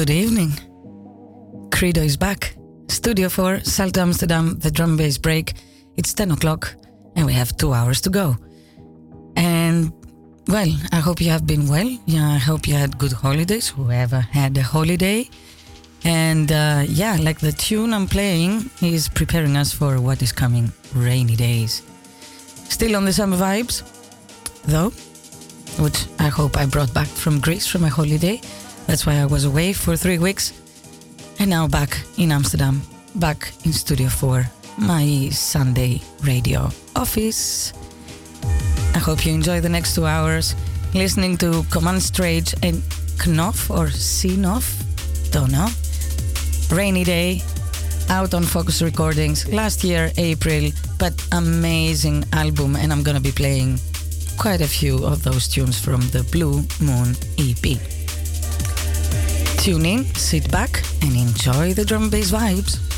Good evening. Credo is back. Studio 4, Salto Amsterdam, the drum bass break. It's 10 o'clock and we have two hours to go. And well, I hope you have been well. Yeah, I hope you had good holidays, whoever had a holiday. And uh, yeah, like the tune I'm playing is preparing us for what is coming rainy days. Still on the summer vibes, though, which I hope I brought back from Greece from my holiday. That's why I was away for three weeks. And now back in Amsterdam, back in Studio 4, my Sunday radio office. I hope you enjoy the next two hours listening to Command Strange and Knopf or Knopf, don't know. Rainy Day, out on Fokuz Recordings last year, April, but amazing album, and I'm gonna be playing quite a few of those tunes from the Blue Moon EP. Tune in, sit back, and enjoy the drum bass vibes.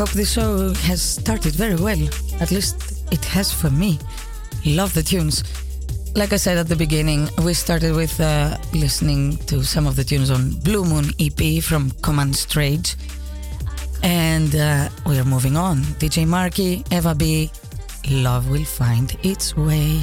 Hope this show has started very well. At least it has for me. Love the tunes. Like I said at the beginning, we started with uh, listening to some of the tunes on Blue Moon EP from Command Strange. And uh, we are moving on. DJ Marky, Eva B, Love Will Find Its Way.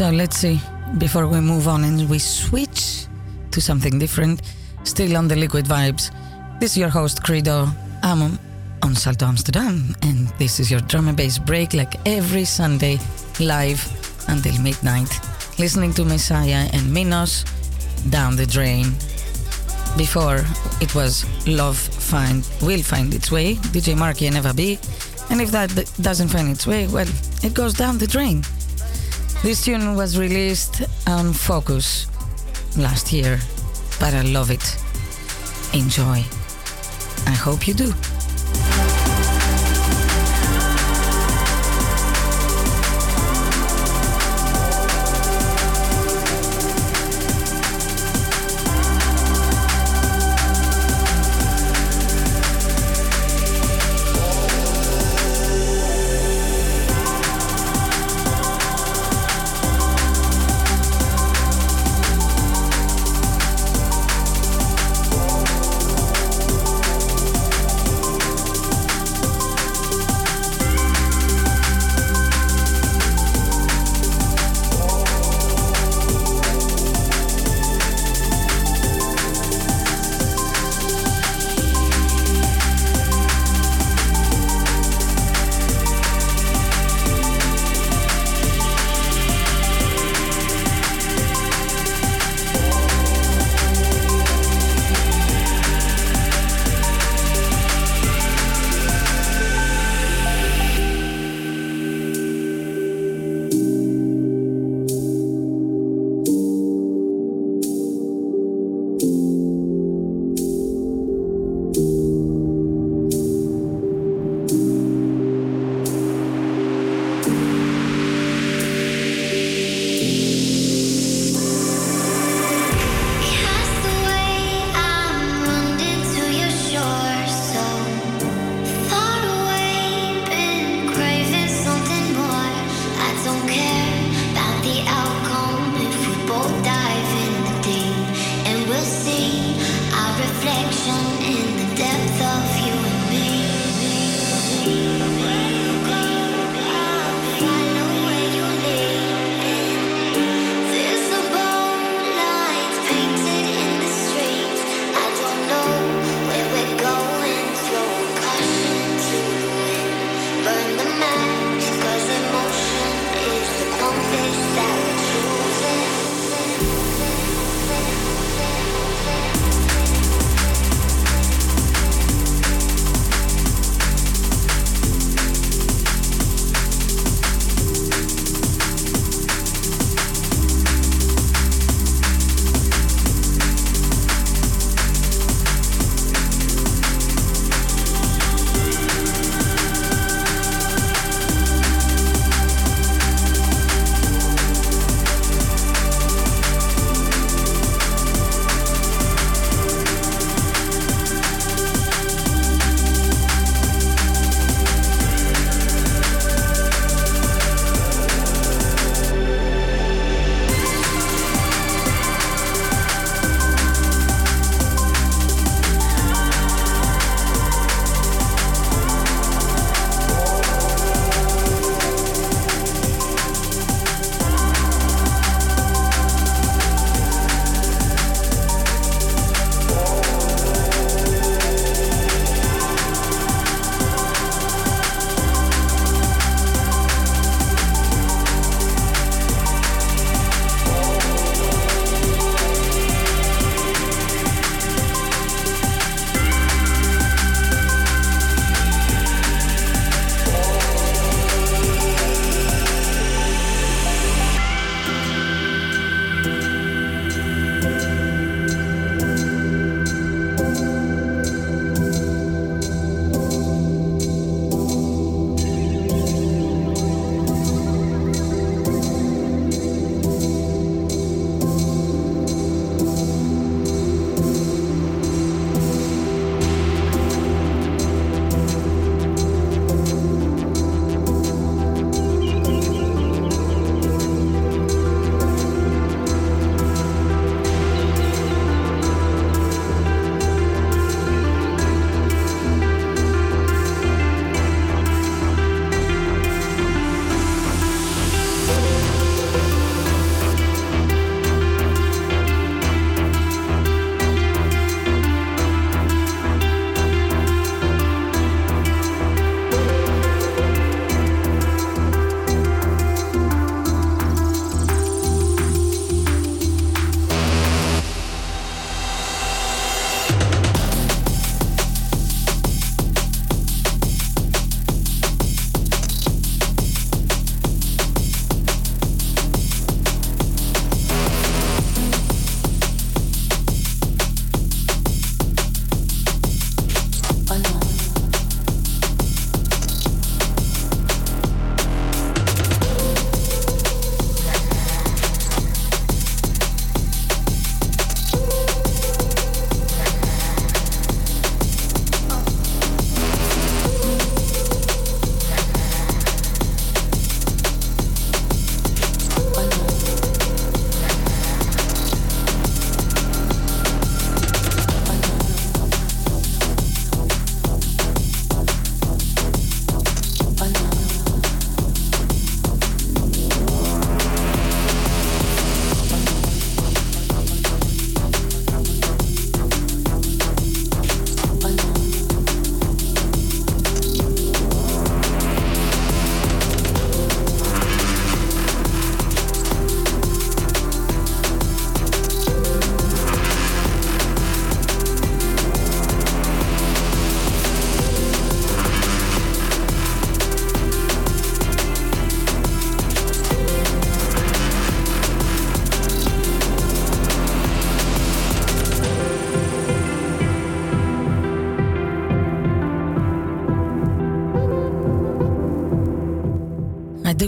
So let's see, before we move on and we switch to something different, still on the liquid vibes. This is your host, Credo. I'm on Salto Amsterdam, and this is your drum and bass break like every Sunday, live until midnight. Listening to Messiah and Minos down the drain. Before it was Love Find Will Find Its Way, DJ Marky and Eva B. And if that doesn't find its way, well, it goes down the drain. This tune was released on Fokuz last year, but I love it. Enjoy. I hope you do.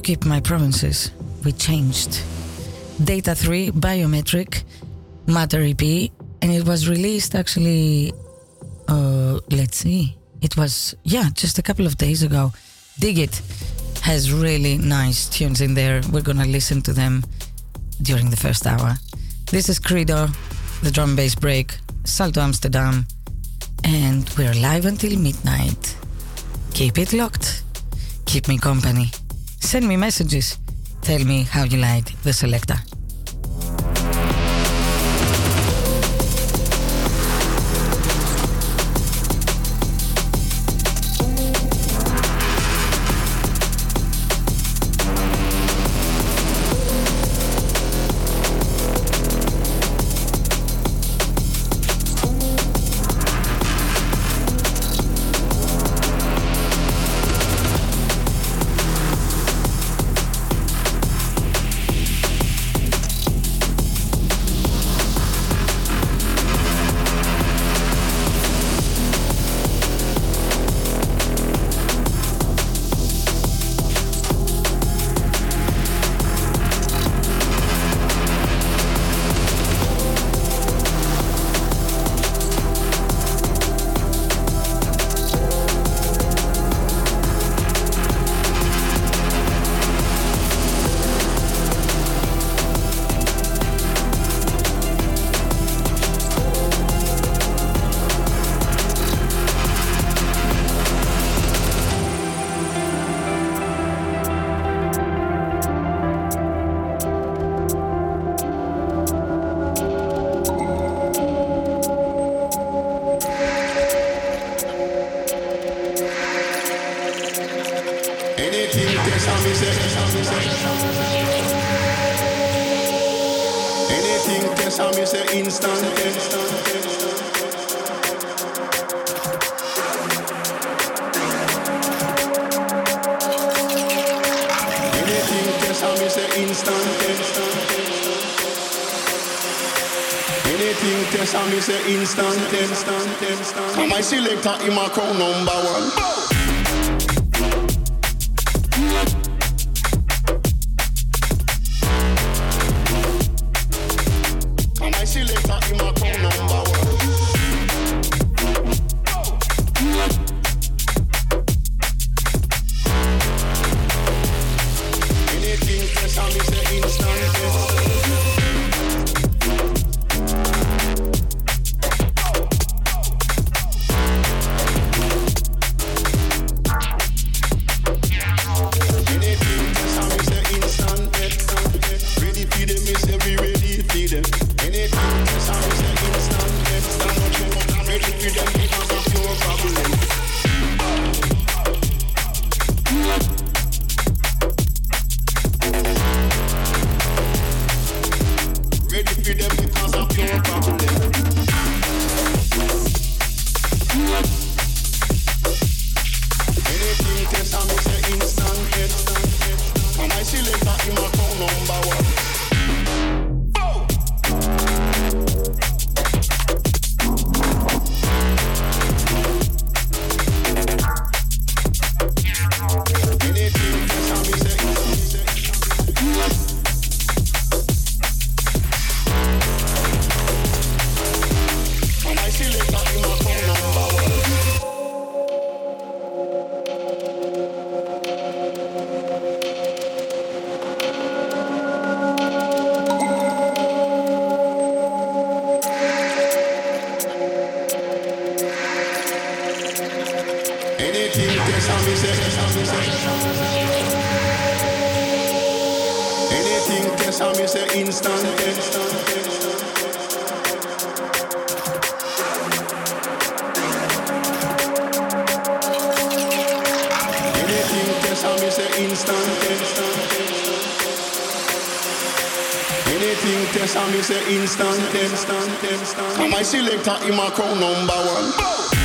Keep my promises. We changed. Data 3 Biometric Matter EP, and it was released actually, uh, let's see, it was, yeah, just a couple of days ago. Dig It has really nice tunes in there. We're gonna listen to them during the first hour. This is Credo, the drum bass break, Salto Amsterdam, and we're live until midnight. Keep it locked. Keep me company. Send me messages. Tell me how you like the selector. Selector, him a selector, him a crown number one.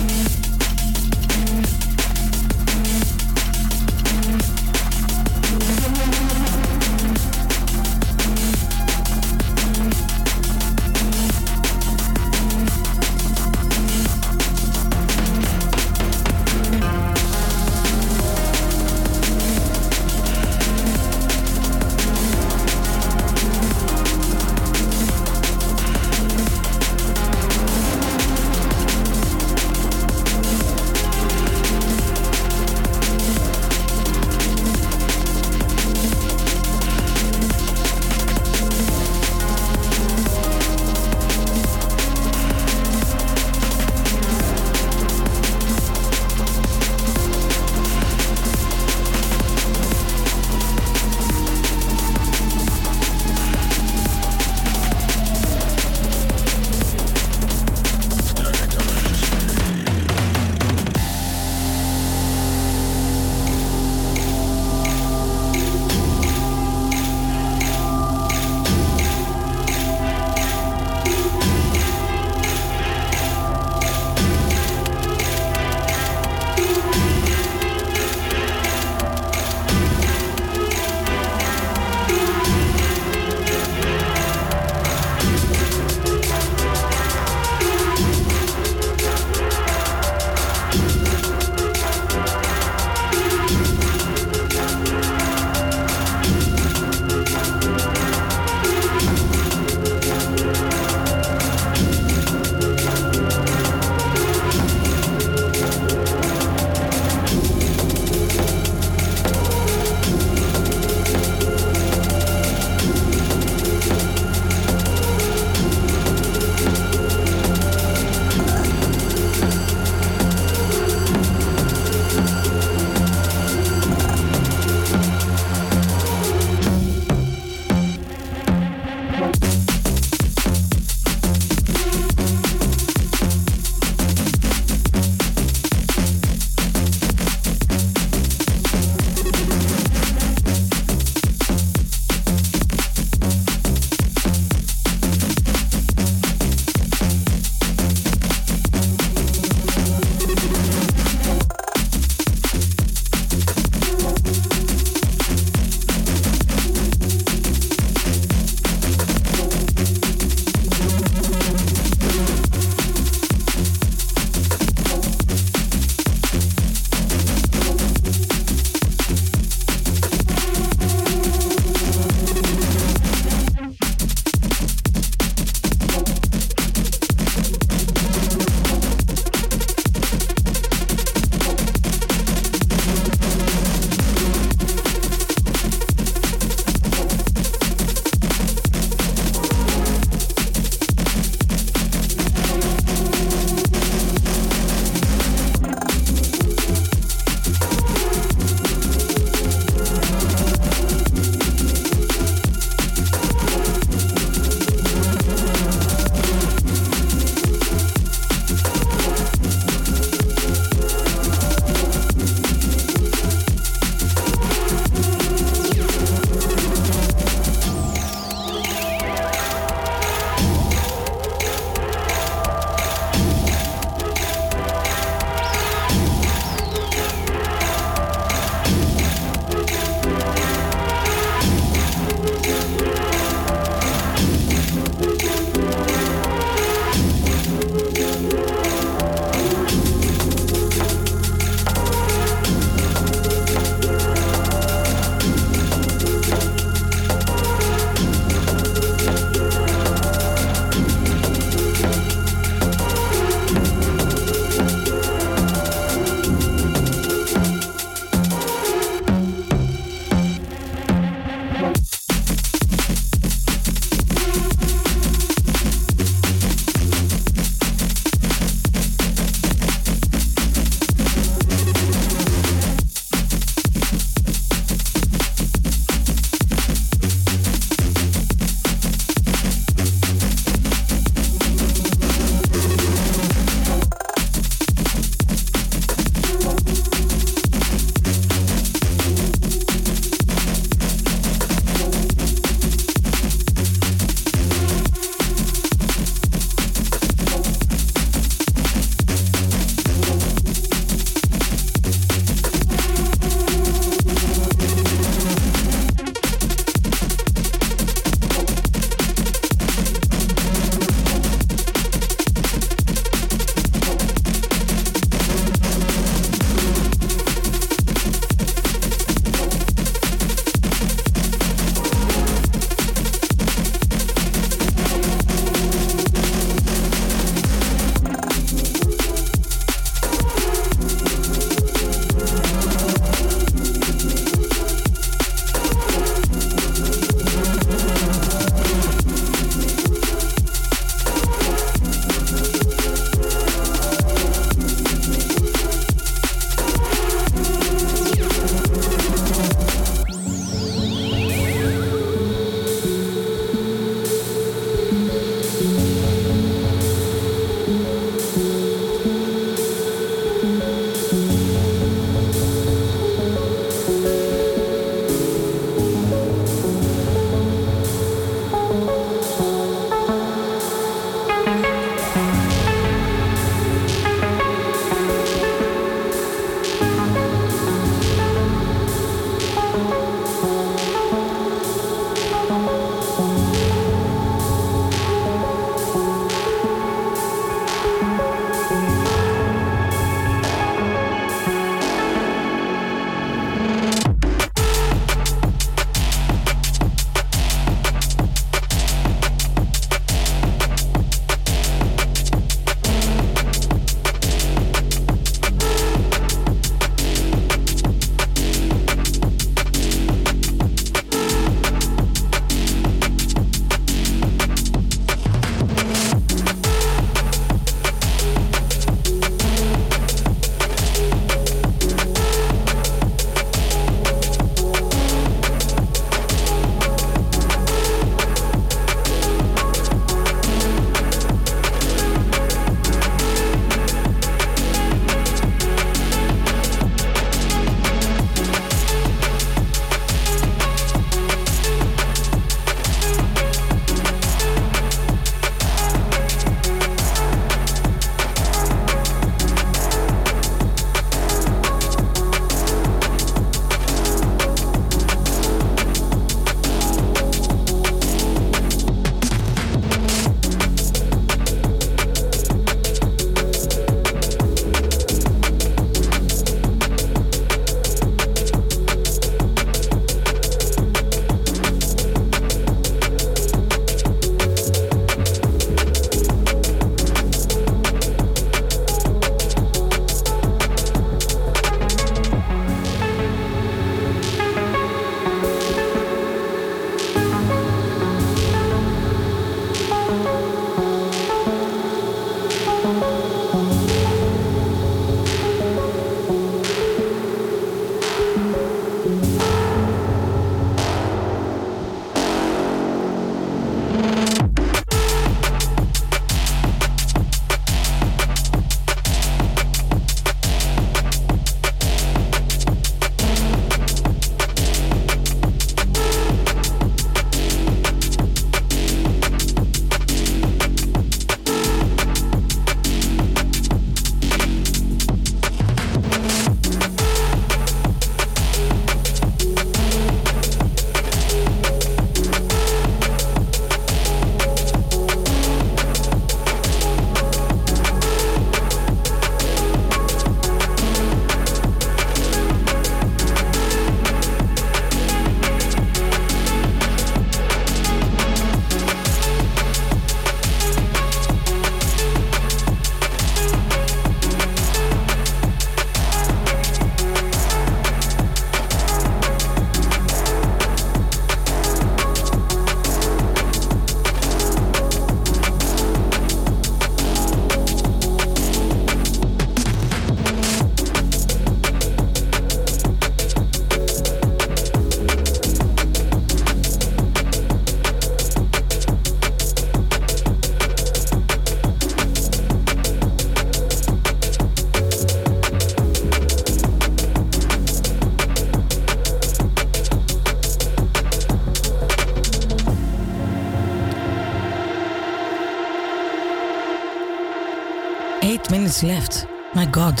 Minutes left. My God.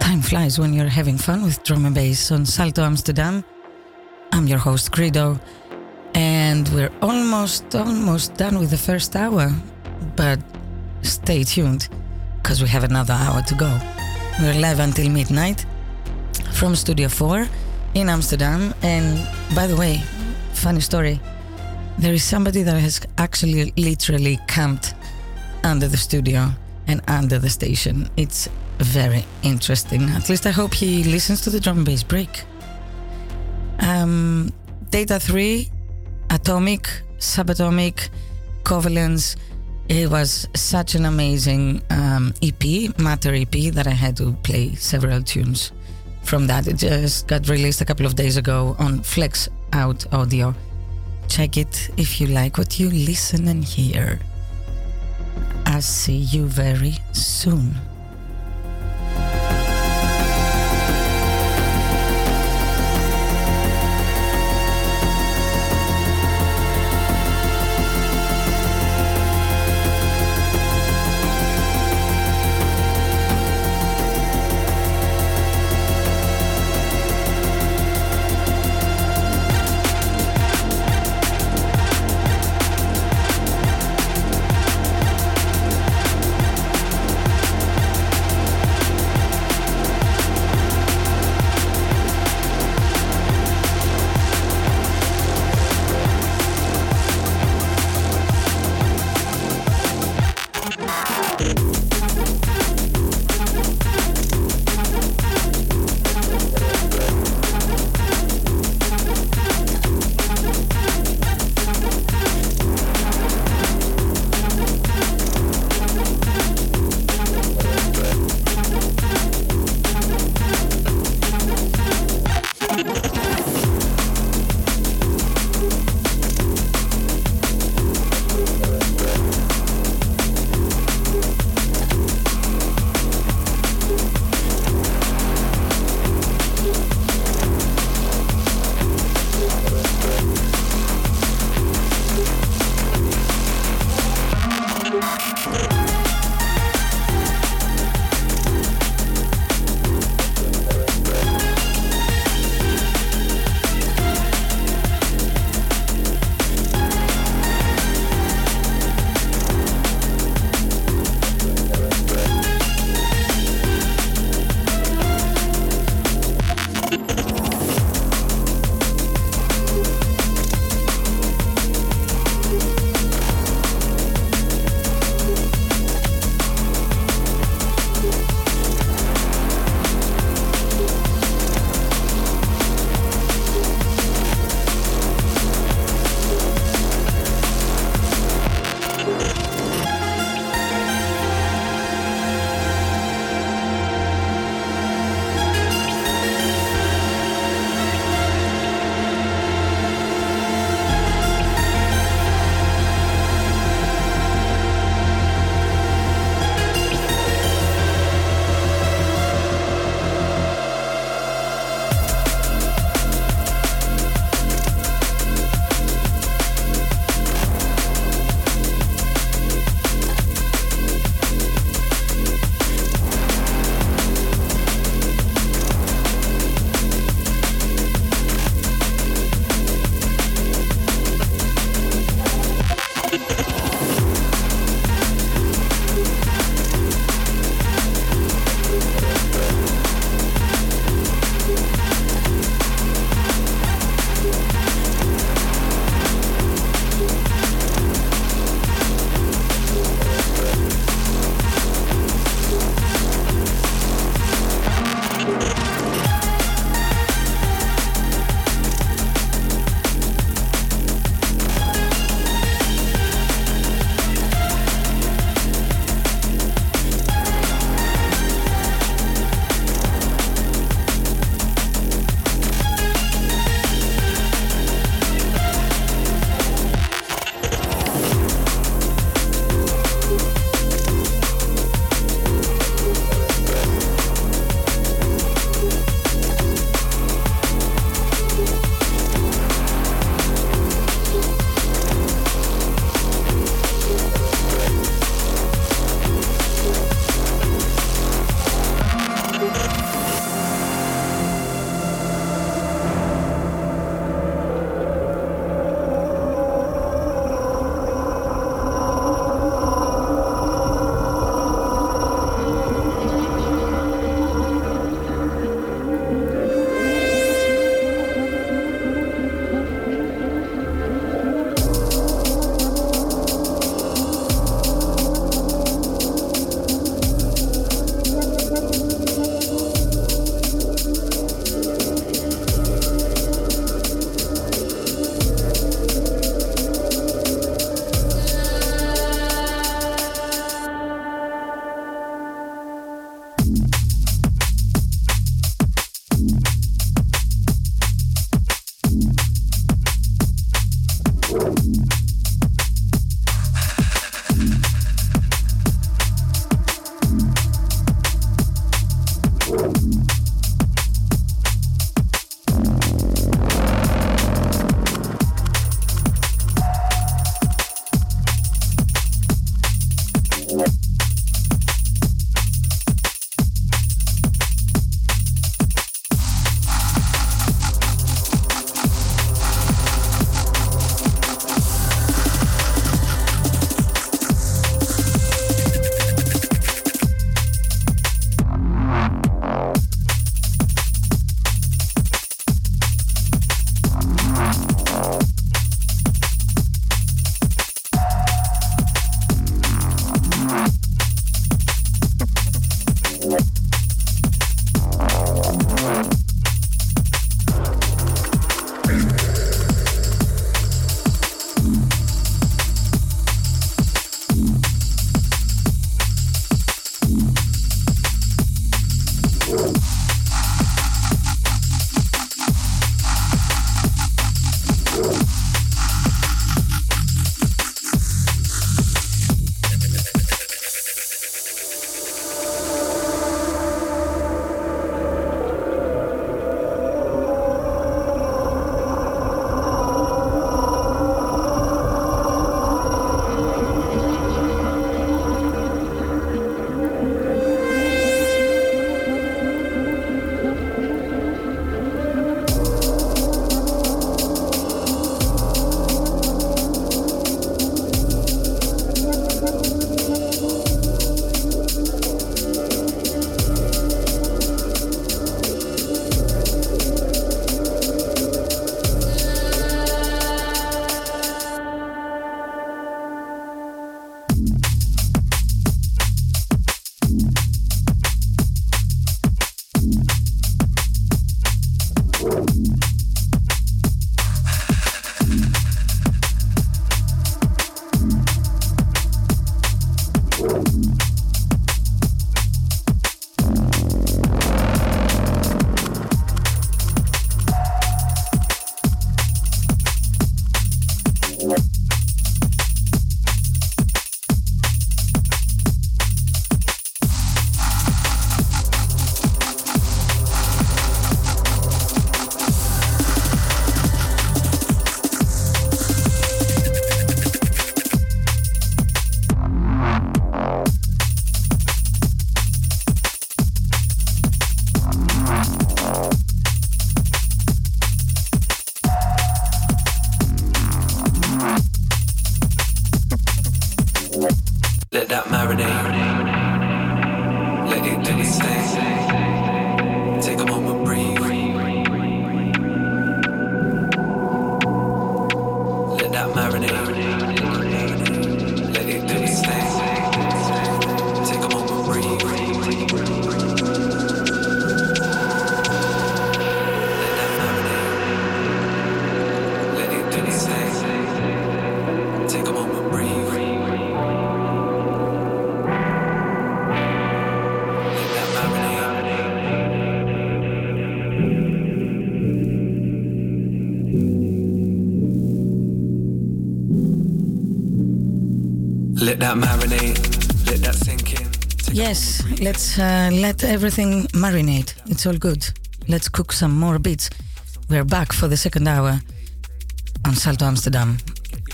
Time flies when you're having fun with drum and bass on Salto Amsterdam. I'm your host, Credo, and we're almost, almost done with the first hour. But stay tuned, because we have another hour to go. We're live until midnight from Studio 4 in Amsterdam. And by the way, funny story there is somebody that has actually literally camped under the studio and under the station. It's very interesting. At least I hope he listens to the drum and bass break. Um, Data 3, Atomic, Subatomic, Covalence. It was such an amazing um, EP, Matter EP, that I had to play several tunes from that. It just got released a couple of days ago on Flex Out Audio. Check it if you like what you listen and hear. I'll see you very soon. Everything marinate. It's all good. Let's cook some more beats. We're back for the second hour on Salto Amsterdam.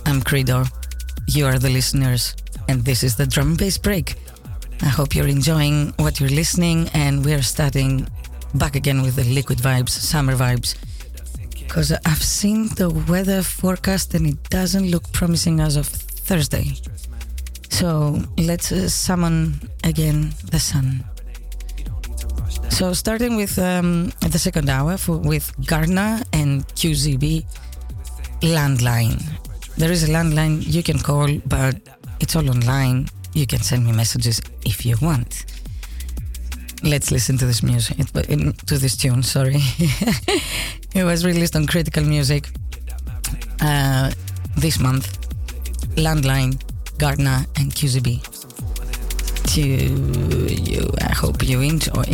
I'm Credo. You are the listeners, and this is the drum bass break. I hope you're enjoying what you're listening, and we're starting back again with the liquid vibes, summer vibes. Because I've seen the weather forecast and it doesn't look promising as of Thursday. So let's uh, summon again the sun. So starting with um, the second hour for, with Gardna and QZB landline. There is a landline you can call, but it's all online. You can send me messages if you want. Let's listen to this music, to this tune. Sorry, it was released on Critical Music uh, this month. Landline Gardna and QZB. To you, I hope you enjoy.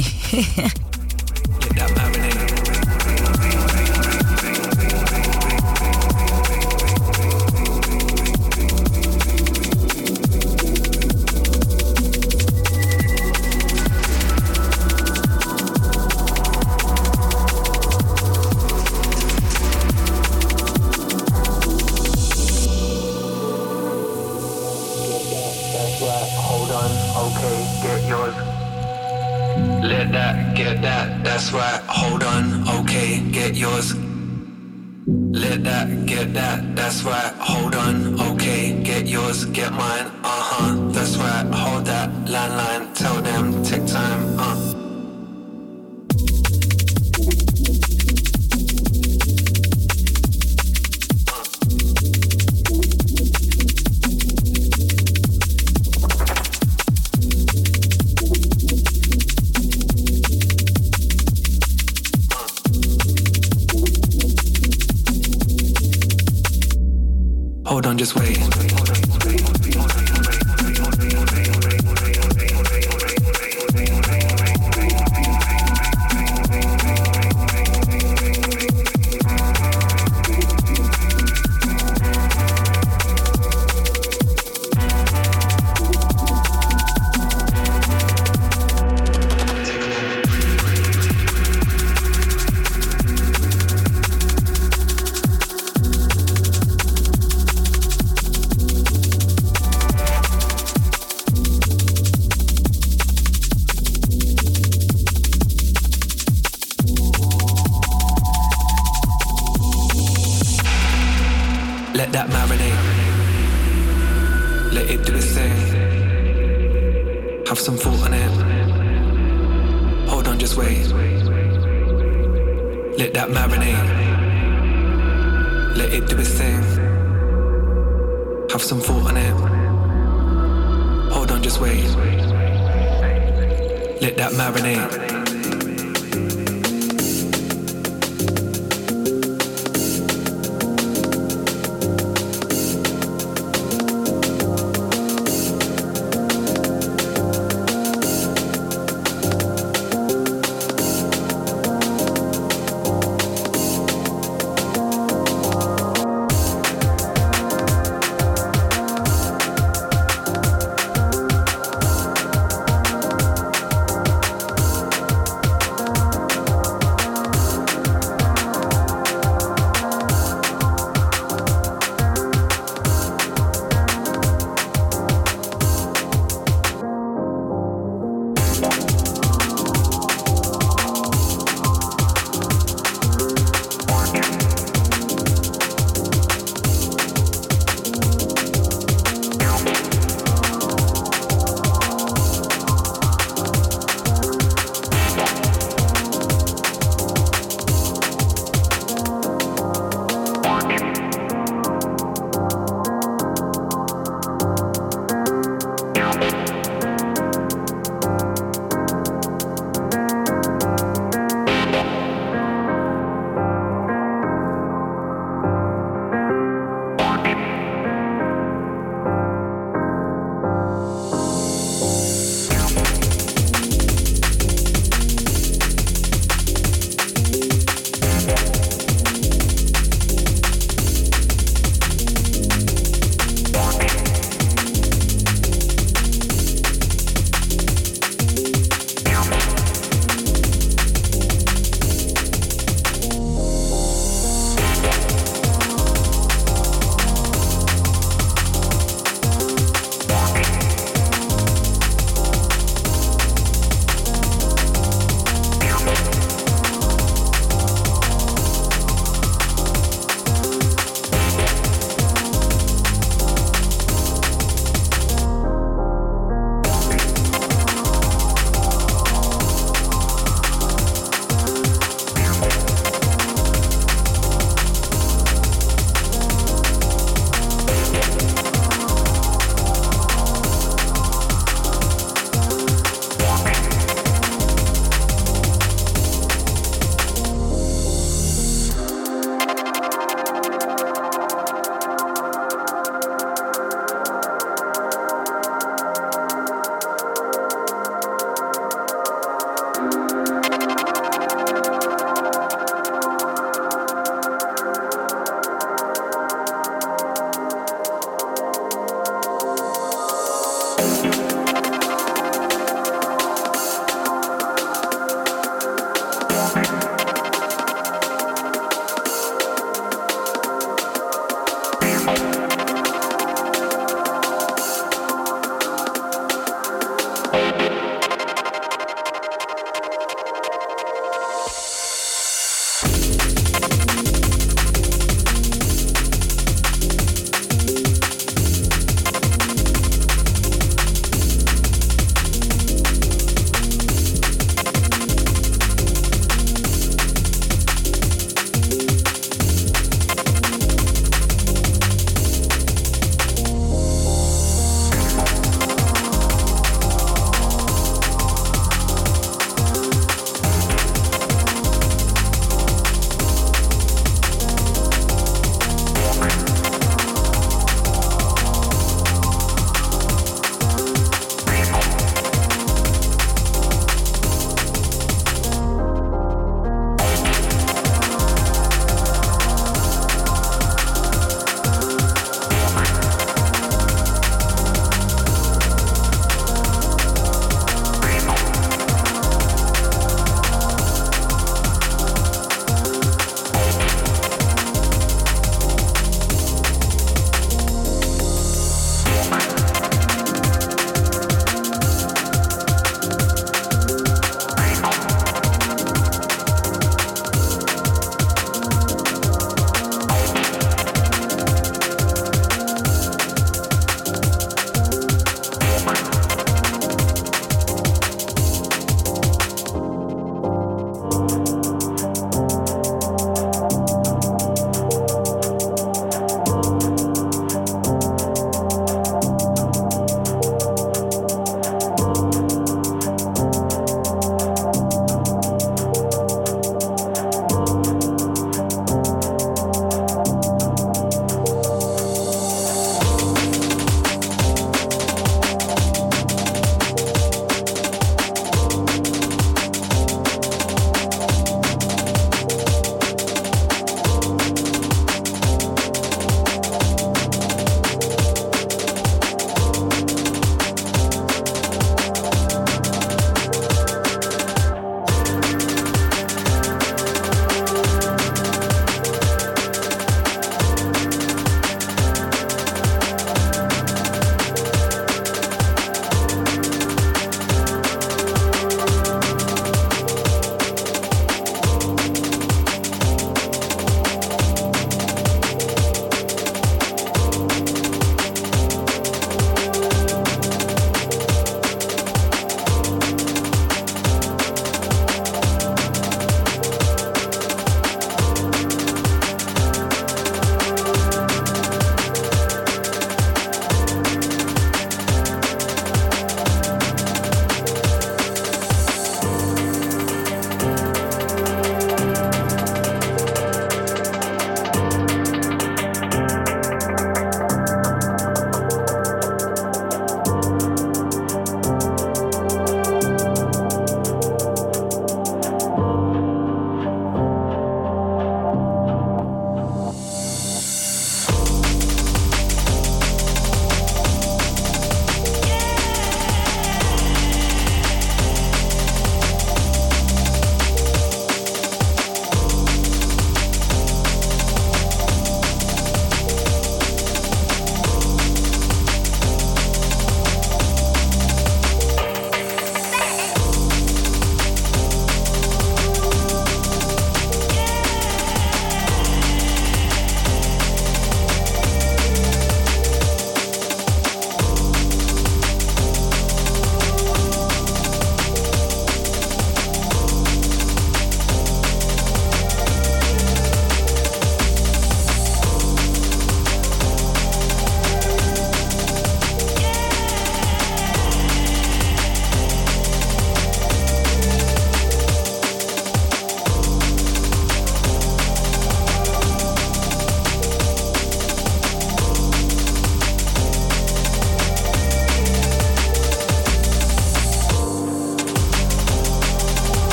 That, that's right, hold on, okay, get yours, get mine, uh huh, that's right, hold that, landline, tell them, take time, let that marinate. Let it do its thing. Have some thought on it. Hold on, just wait. Let that marinate. Let it do its thing. Have some thought on it. Hold on, just wait. Let that marinate.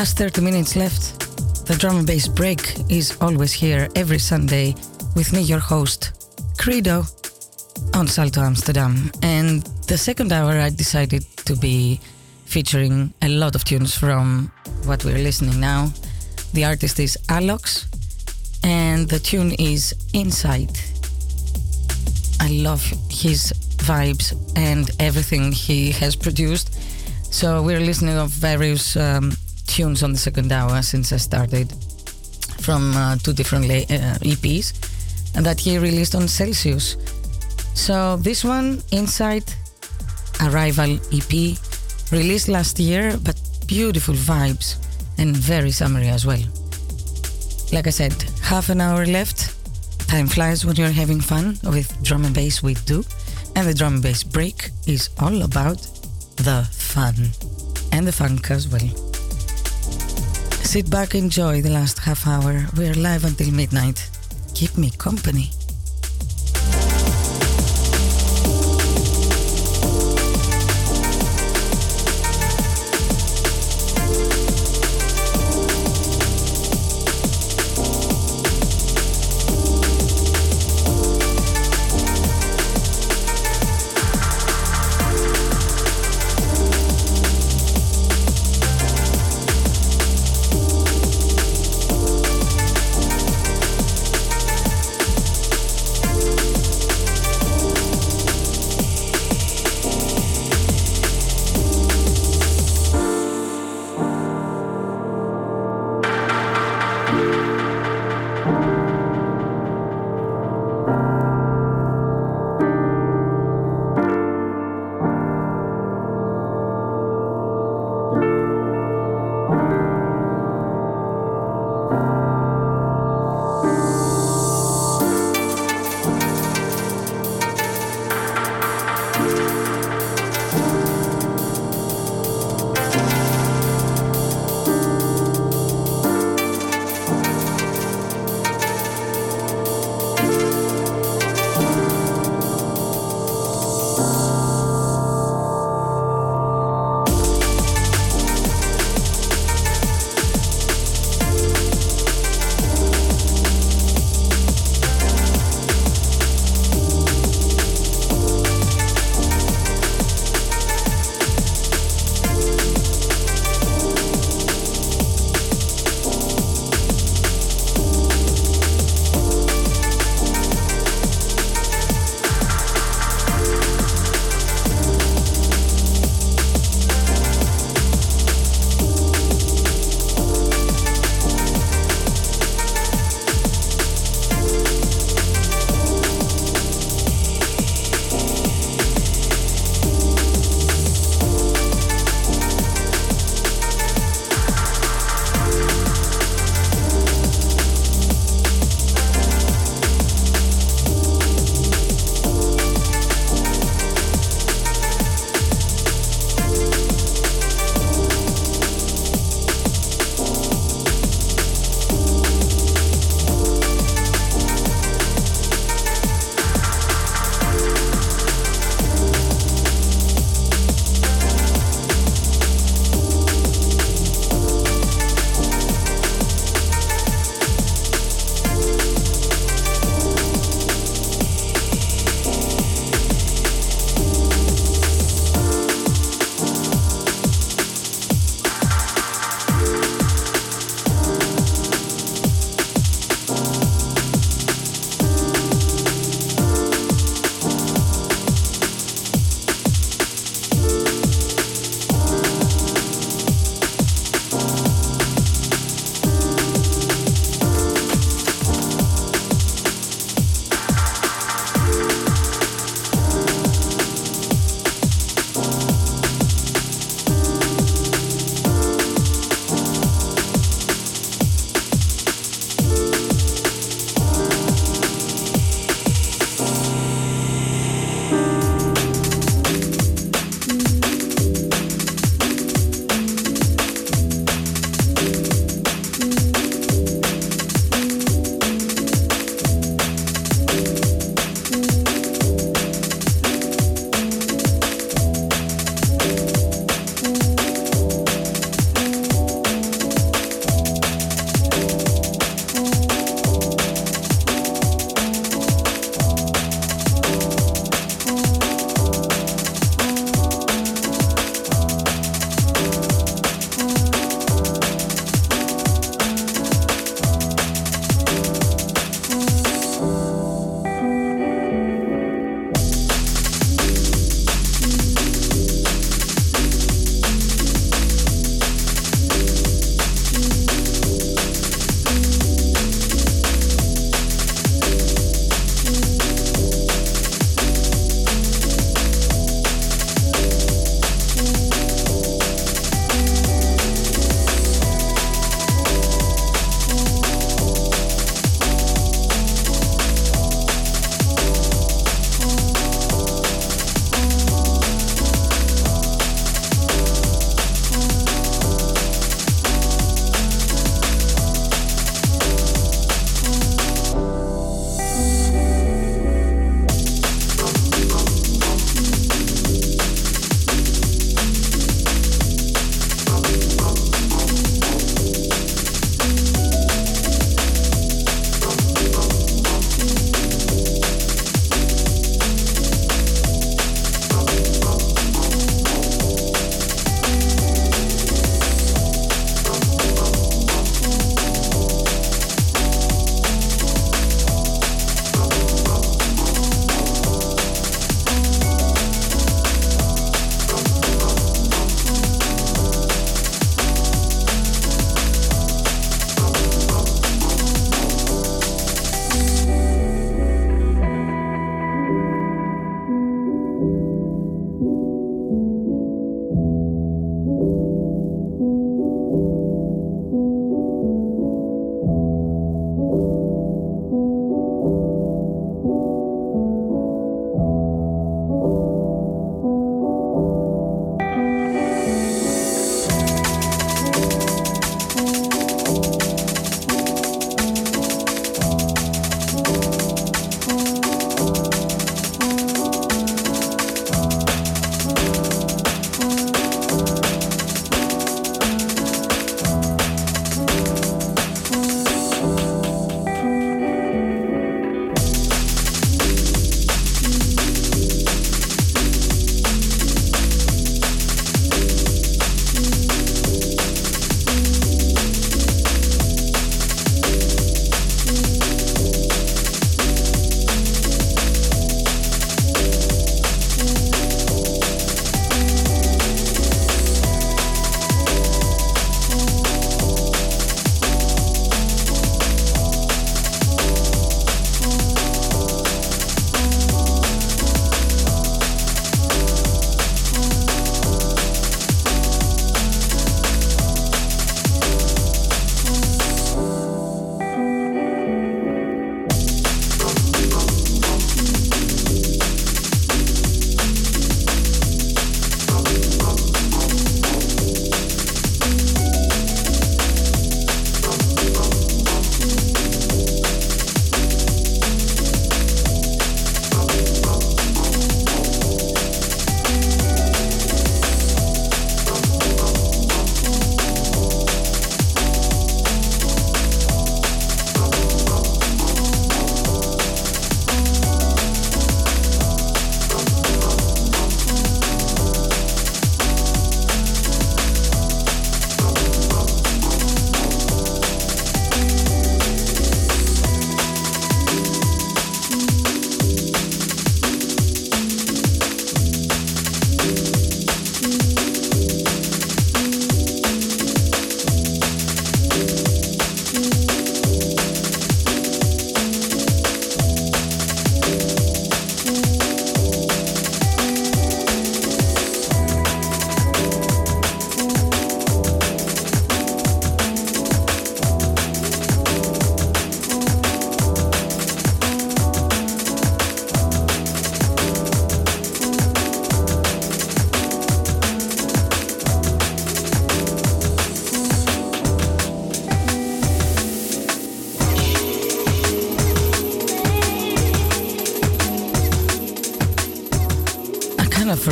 Last 30 minutes left. The drum and bass break is always here every Sunday with me, your host, Credo, on Salto Amsterdam. And the second hour, I decided to be featuring a lot of tunes from what we're listening now. The artist is Alox, and the tune is Inside. I love his vibes and everything he has produced. So we're listening of various um, tunes on the second hour since I started from uh, two different uh, EPs that he released on Celsius. So this one, Inside Arrival EP, released last year, but beautiful vibes and very summery as well. Like I said, half an hour left. Time flies when you're having fun with drum and bass we do. And the drum and bass break is all about the fun and the funk as well. Sit back, enjoy the last half hour. We're live until midnight. Keep me company.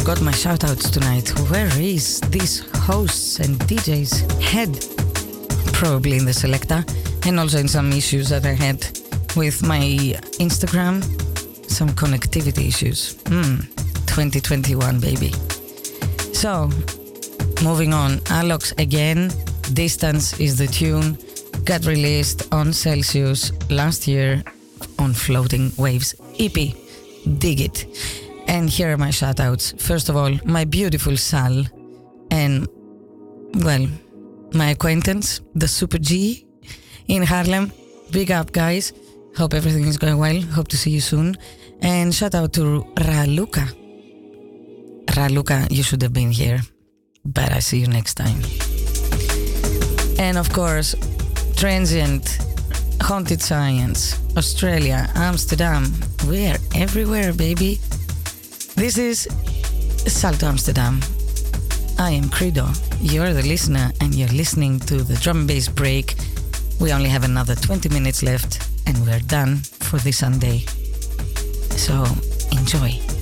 Forgot my shoutouts tonight. Where is this hosts and DJs head? Probably in the selector, and also in some issues that I had with my Instagram, some connectivity issues. Hmm, 2021, baby. So, moving on, Alox again. Distance is the tune. Got released on Celsius last year on Floating Waves EP. Dig it. And here are my shoutouts. First of all, my beautiful Sal and, well, my acquaintance, the Super G in Harlem. Big up, guys. Hope everything is going well. Hope to see you soon. And shout out to Raluca. Raluca, you should have been here, but I see you next time. And of course, Transient, Haunted Science, Australia, Amsterdam. We're everywhere, baby. This is Salto Amsterdam. I am Credo. You're the listener, and you're listening to the drum and bass break. We only have another 20 minutes left, and we're done for this Sunday. So enjoy.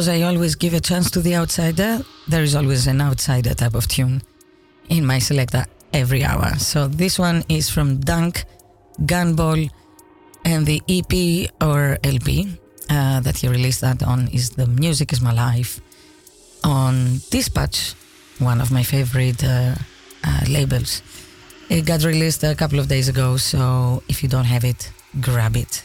Because I always give a chance to the outsider, there is always an outsider type of tune in my selector every hour. So this one is from Dunk, Gunball, and the EP or LP uh, that he released that on is The Music Is My Life. on Dispatch, one of my favorite uh, uh, labels. It got released a couple of days ago, so if you don't have it, grab it.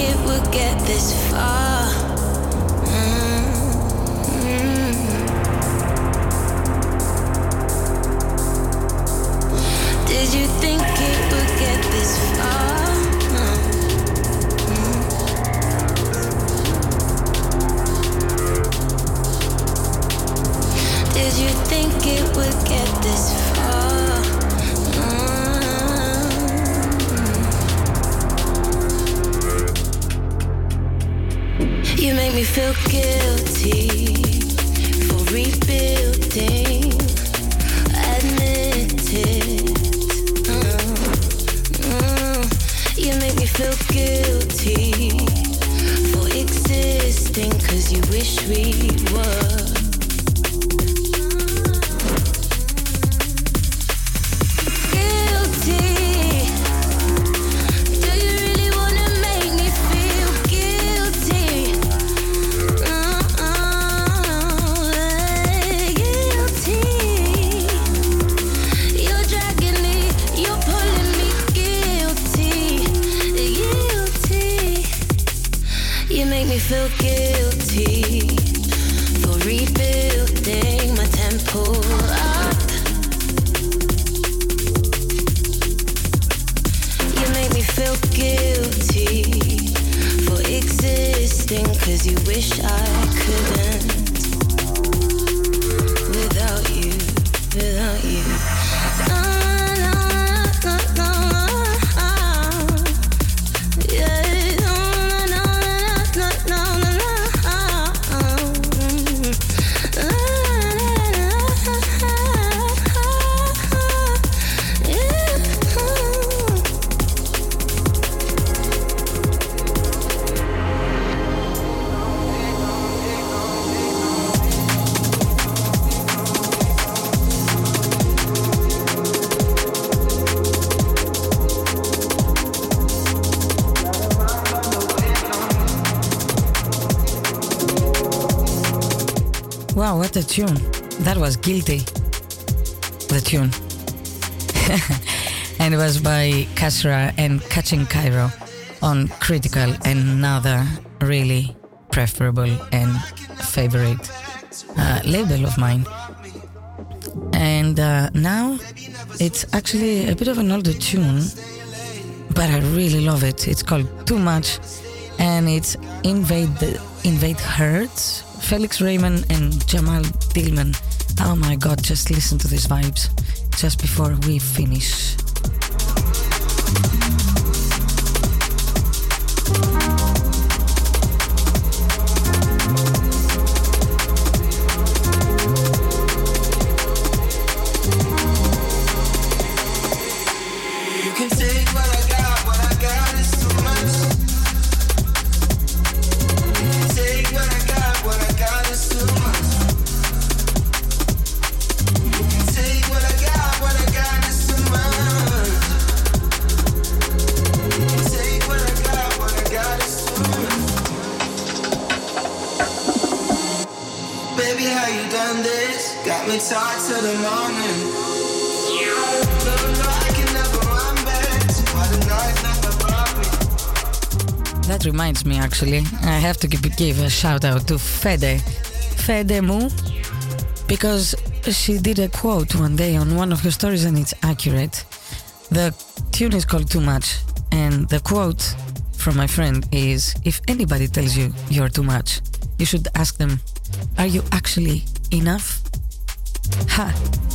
what a tune. That was Guilty, the tune. and it was by Kasra and Catching Cairo on Critical, another really preferable and favorite uh, label of mine. And uh, now it's actually a bit of an older tune, but I really love it. It's called Too Much and it's Invade the Invade Hertz Felix Raymond and Jamal Tillman. Oh my god, just listen to these vibes just before we finish. Reminds me, actually, I have to give, give a shout out to Fede, Fede Mu, because she did a quote one day on one of her stories and it's accurate. The tune is called Too Much, and the quote from my friend is If anybody tells you you're too much, you should ask them, Are you actually enough? Ha!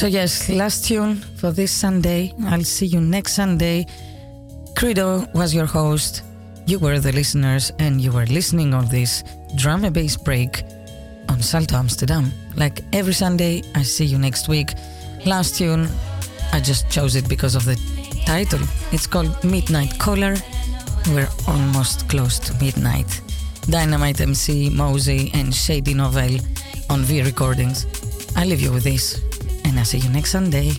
So, yes, last tune for this Sunday. I'll see you next Sunday. Credo was your host. You were the listeners, and you were listening on this drum and bass break on Salto Amsterdam. Like every Sunday, I see you next week. Last tune, I just chose it because of the title. It's called Midnight Caller. We're almost close to midnight. Dynamite MC, Mosey, and Shady Novel on V Recordings. I leave you with this and I'll see you next Sunday.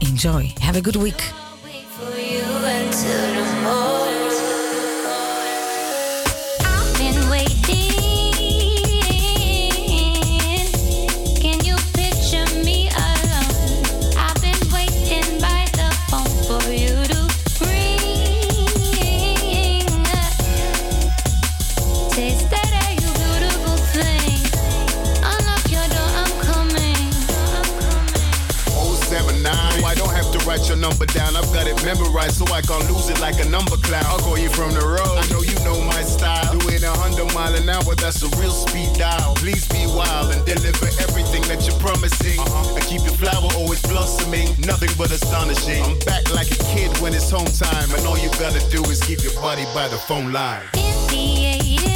Enjoy. Have a good week. keep your body by the phone line.